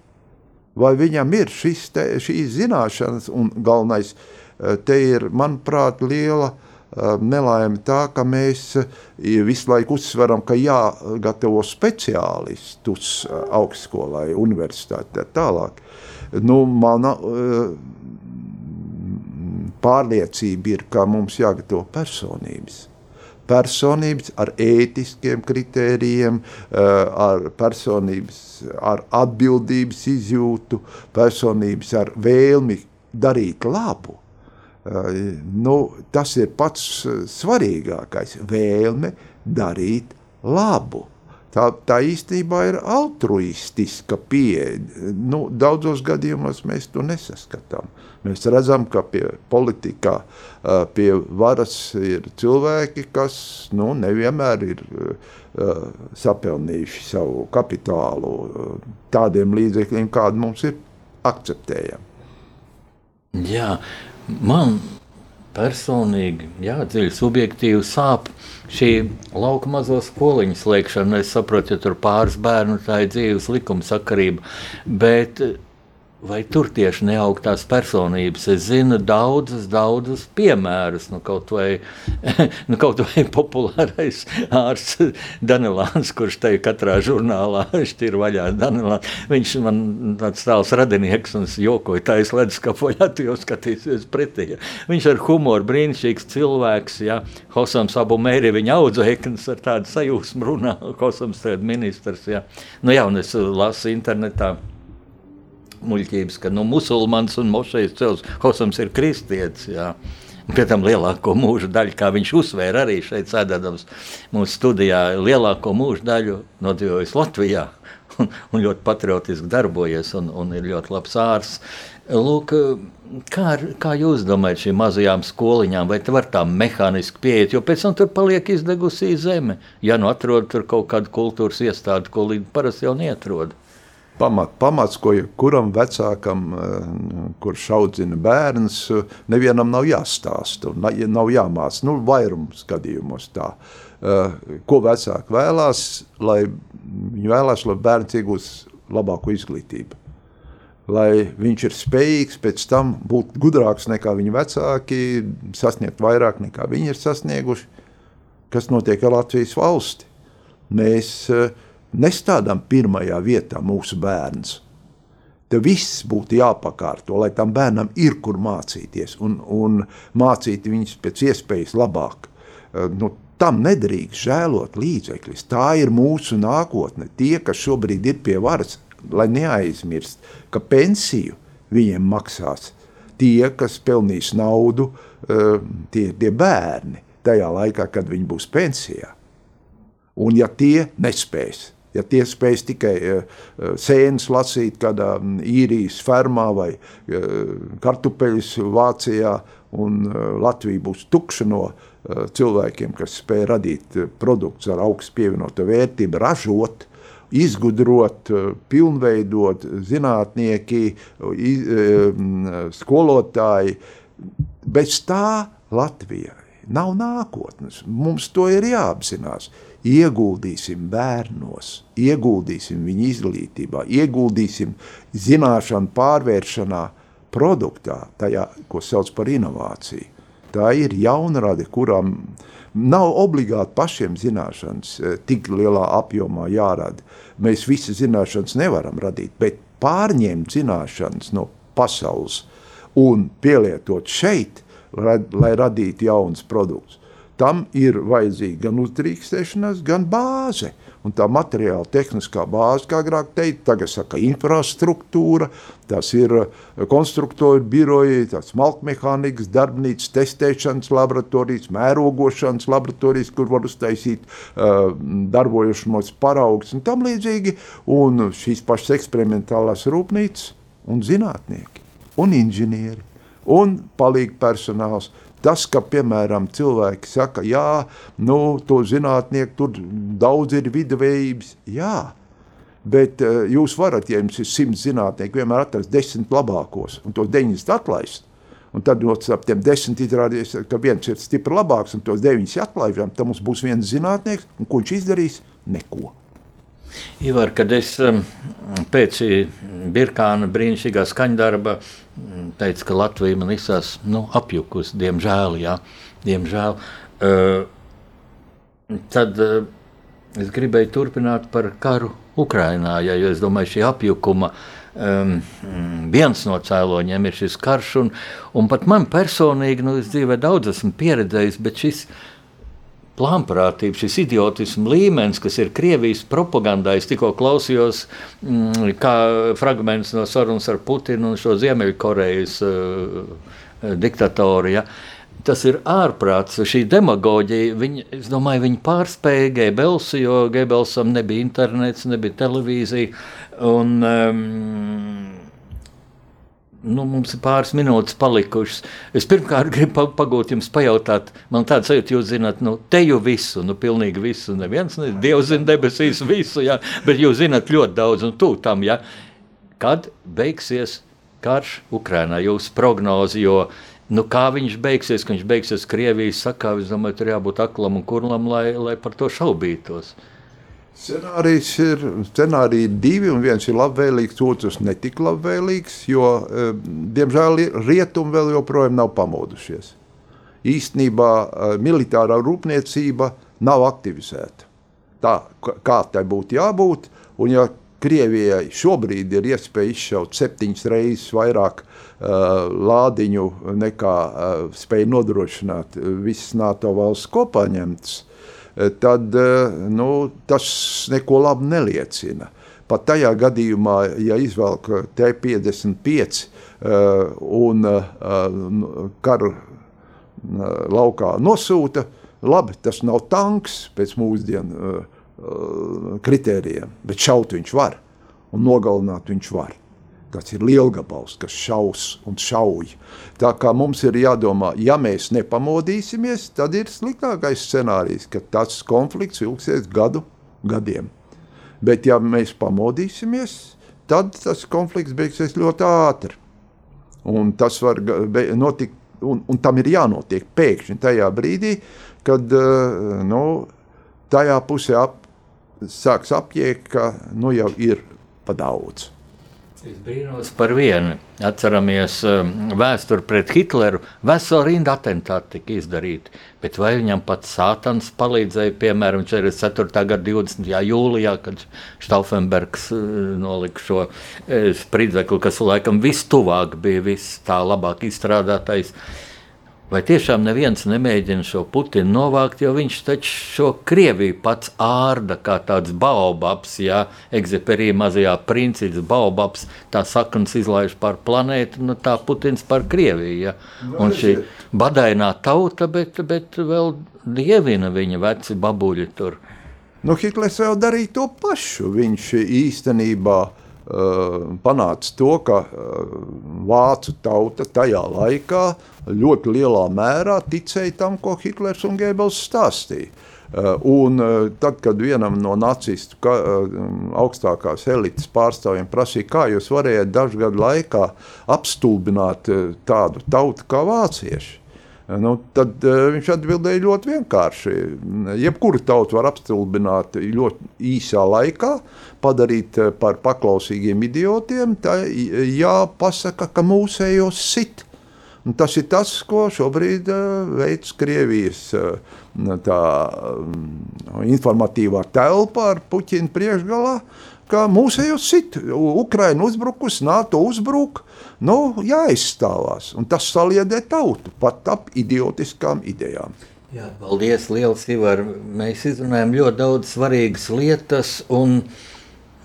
Vai viņam ir šis te, šīs zināšanas, un galvenais eh, te ir, manuprāt, liela uh, nelaime tā, ka mēs uh, visu laiku uzsveram, ka jāgatavo speciālistus augstskolai, universitātē tālāk. Nu, mana, pārliecība ir, ka mums jāgatavo personības. personības ar ētiskiem kritērijiem, ar personības, ar atbildības izjūtu, personības ar vēlmi darīt labu. Nu, tas ir pats svarīgākais - vēlme darīt labu. Tā, tā īstenībā ir altruistiska pieeja. Nu, daudzos gadījumos mēs to nesaskatām. Mēs redzam, ka pie politikā, pie varas ir cilvēki, kas nu, nevienmēr ir sapelnījuši savu kapitālu tādiem līdzekļiem, kādi mums ir akceptējami. Jā, man personīgi, jā, dziļi subjektīvi sāp šī lauka mazo skoliņu slēgšana. Es saprotu, ja tur pāris bērnu tā ir dzīves likuma sakarība, bet vai tur tieši neaug tās personības. Es zinu daudzus, daudzus piemērus. Nu, kaut, vai, nu, kaut vai populārais ārsts Danilāns, kurš te katrā žurnālā ir vaļā. Danilāns. Viņš man tāds tāls radinieks un es jokoju, tā es ledus kapoļā, tu jau skatīsies pretī. Ja. Viņš ar humoru brīnišķīgs cilvēks, ja. Hosams abu mēri viņa audzēknis ar tādu sajūsmu runā, Hosams tagad ministrs, ja. Nu jā, un es lasu internetā muļķības, ka nu, musulmanis un mošais cels Hosams ir kristietis. Jā. Pēc tam lielāko mūža daļu, kā viņš uzsvēra arī šeit, sēdēdams mūsu studijā, lielāko mūža daļu nodzīvojis Latvijā un, un ļoti patriotiski darbojies un, un ir ļoti labs ārsts. Lūk, kā, kā jūs domājat šīm mazajām skoliņām, vai var tā mehāniski pieiet, jo pēc tam tur paliek izdegusī zeme, ja nu atrod tur kaut kādu kultūras iestādi, ko līdz parasti jau neatrod pamat, pamats, ko kuram vecākam, eh, kurš audzina bērns, nevienam nav jāstāsta, nav jāmāca. Nu, vairums gadījumos tā. Eh, ko vecāki vēlās, lai viņi vēlās, lai bērns iegūst labāku izglītību. Lai viņš ir spējīgs pēc tam būt gudrāks nekā viņa vecāki, sasniegt vairāk nekā viņi ir sasnieguši. Kas notiek ar Latvijas valsti? Mēs uh, nestādām pirmajā vietā mūsu bērns. Te viss būtu jāpakārto, lai tam bērnam ir kur mācīties un, un mācīt viņus pēc iespējas labāk. Eh, nu, tam nedrīkst žēlot līdzekļus. Tā ir mūsu nākotne. Tie, kas šobrīd ir pie varas, lai neaizmirst, ka pensiju viņiem maksās tie, kas pelnīs naudu, eh, tie tie bērni tajā laikā, kad viņi būs pensijā. Un ja tie nespēs, Ja tie spēj tikai uh, sēnes lasīt kādā mm, īrijas fermā vai uh, kartupeļus Vācijā, un Latvija būs tukša no cilvēkiem, kas spēj radīt produktus ar augstu pievienoto vērtību, ražot, izgudrot, pilnveidot zinātnieki, iz, uh, skolotāji. Bez tā Latvijai nav nākotnes. Mums to ir jāapzinās ieguldīsim bērnos, ieguldīsim viņu izglītībā, ieguldīsim zināšanu pārvēršanā produktā, tajā, ko sauc par inovāciju. Tā ir jaunrade, kuram nav obligāti pašiem zināšanas eh, tik lielā apjomā jārada. Mēs visas zināšanas nevaram radīt, bet pārņemt zināšanas no pasaules un pielietot šeit, lai, radītu jaunus produktus tam ir vajadzīga gan uzdrīkstēšanās, gan bāze. Un tā materiāla tehniskā bāze, kā agrāk teikt, tagad saka infrastruktūra, tas ir eh, konstruktoru biroji, tas malkmehānikas darbnīcas, testēšanas laboratorijas, mērogošanas laboratorijas, kur var uztaisīt uh, darbojušamos paraugus un tam līdzīgi, un šīs pašas eksperimentālās rūpnīcas un zinātnieki un inženieri un palīgi personāls – Tas, ka, piemēram, cilvēki saka, jā, nu, to zinātnieku tur daudz ir viduvējības, jā, bet uh, jūs varat, ja jums ir simts zinātnieku, vienmēr atrast desmit labākos un tos deviņus atlaist. Un tad no tiem desmit izrādījās, ka viens ir stipri labāks un tos deviņus atlaižam, tad mums būs viens zinātnieks, un ko viņš izdarīs? Neko. Ivar, kad es um, pēc Birkāna brīnišķīgā skaņdarba mm, teicu, ka Latvija man izsās nu, apjukusi, diemžēl, jā, diemžēl, uh, tad uh, es gribēju turpināt par karu Ukrainā, ja, jo es domāju, šī apjukuma um, viens no cēloņiem ir šis karš, un, un pat man personīgi, nu, es dzīvē daudz esmu pieredzējis, bet šis plānprātība, šis idiotisms līmenis, kas ir Krievijas propagandā. Es tikko klausījos, mm, fragments no sarunas ar Putinu un šo Ziemeļkorejas uh, diktatoru. Ja. Tas ir ārprāts, šī demagoģija. Viņa, es domāju, viņi pārspēja Gebelsu, jo Gebelsam nebija internets, nebija televīzija. Un, um, Nu, mums ir pāris minūtes palikušas. Es pirmkārt gribu pagūt jums pajautāt, man tāds sajūta, jūs zināt, nu, te jau visu, nu, pilnīgi visu. Neviens, ne, Dievs zina debesīs visu, jā, bet jūs zināt ļoti daudz un tu tam, jā. Kad beigsies karš Ukrainā, jūsu prognozi, jo, nu, kā viņš beigsies, ka viņš beigsies Krievijas sakā, es domāju, tur jābūt aklam un kurlam, lai, lai par to šaubītos. Scenārijs ir scenāriji divi, un viens ir labvēlīgs, otrs netik labvēlīgs, jo, eh, diemžēl, rietumi vēl joprojām nav pamodušies. Īstenībā eh, militārā rūpniecība nav aktivizēta. Tā kā tai būtu jābūt, un ja Krievijai šobrīd ir iespēja izšaut septiņas reizes vairāk uh, lādiņu nekā uh, spēja nodrošināt visas NATO valsts kopā ņemtas, Eh, tad eh, nu, tas neko labu neliecina. Pat tajā gadījumā, ja izvelk T55 un karu laukā nosūta, labi, tas nav tanks pēc mūsdienu kritērijiem, bet šaut viņš var un nogalināt viņš var. Tas ir lielgabals, kas šaus un šauj. Tā kā mums ir jādomā, ja mēs nepamodīsimies, tad ir sliktākais scenārijs, ka tas konflikts ilgsies gadu gadiem. Bet ja mēs pamodīsimies, tad tas konflikts beigsies ļoti ātri. Un tas var notikt, un, un tam ir jānotiek pēkšņi tajā brīdī, kad eh, nu, tajā pusē ap, sāks apjēgt, ka nu, jau ir pa daudz. Es brīnos par vienu. Atceramies um, vēsturi pret Hitleru. Vesela rinda atentāti tika izdarīti. Bet vai viņam pats Sātans palīdzēja, piemēram, 44. gada 20. jūlijā, kad Stauffenbergs uh, nolika šo uh, spridzekli, kas laikam vistuvāk bija vis tā labāk izstrādātais. Vai tiešām neviens nemēģina šo Putinu novākt, jo viņš taču šo Krieviju pats ārda kā tāds baobabs, jā, egzeperija mazajā princis, baobabs, tā saknes izlaiž par planētu, nu tā Putins par Krieviju, jā. Un šī badainā tauta, bet, bet vēl dievina viņa veci babuļi tur. Nu, Hitlers jau darīja to pašu, viņš īstenībā uh, panāca to, ka uh, vācu tauta tajā laikā ļoti lielā mērā ticēja tam, ko Hitlers un Gēbels stāstīja. Uh, un tad, kad vienam no nacistu ka, augstākās elites pārstāvjiem prasīja, kā jūs varējāt dažu gadu laikā apstulbināt tādu tautu kā vācieši, nu, tad viņš atbildēja ļoti vienkārši. Jebkuru tautu var apstulbināt ļoti īsā laikā, padarīt par paklausīgiem idiotiem. Tā jāpasaka, ka mūsējos sit. Un tas ir tas, ko šobrīd uh, veids Krievijas uh, tā, um, informatīvā telpa ar Puķinu priekšgalā. Kā mūsējos sit, Ukraina uzbrukus, NATO uzbruk, nu, jāizstāvās. Un tas saliedē tautu pat ap idiotiskām idejām. Jā, paldies, liels Ivar. Mēs izrunājam ļoti daudz svarīgas lietas, un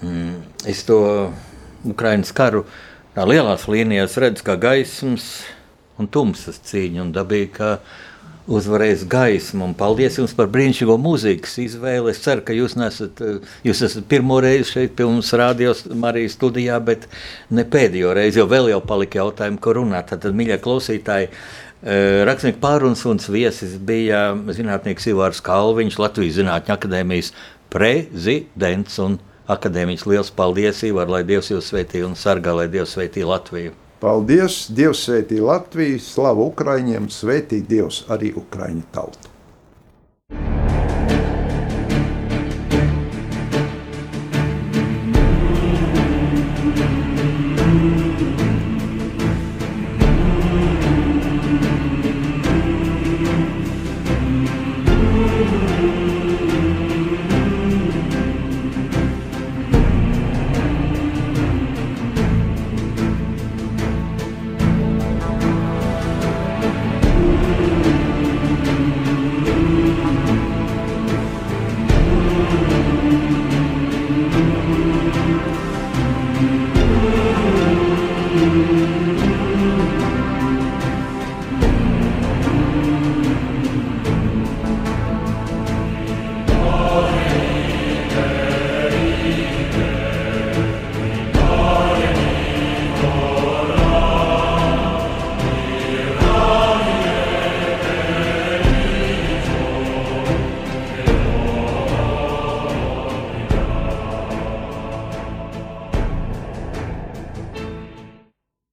mm, es to Ukrainas karu tā lielās līnijās redzu kā gaismas un tumsas cīņa, un dabīgi, ka uzvarēs gaismu. Un paldies jums par brīnišķīgo mūzikas izvēli. Es ceru, ka jūs nesat, jūs esat pirmo reizi šeit pie mums rādījos Marijas studijā, bet ne pēdējo reizi, jo vēl jau palika jautājumi, ko runāt. Tad, mīļie klausītāji, eh, Rakstnieks pārunas un viesis bija zinātnieks Ivārs Kalviņš, Latvijas Zinātņu akadēmijas prezidents un akadēmiķis. Liels paldies, Ivar, lai Dievs jūs sveitī un sargā, lai Dievs sveitī Latviju! Paldies! Dievs svētī Latviju, slavu Ukraiņiem, svētī Dievs arī Ukraiņu tautu!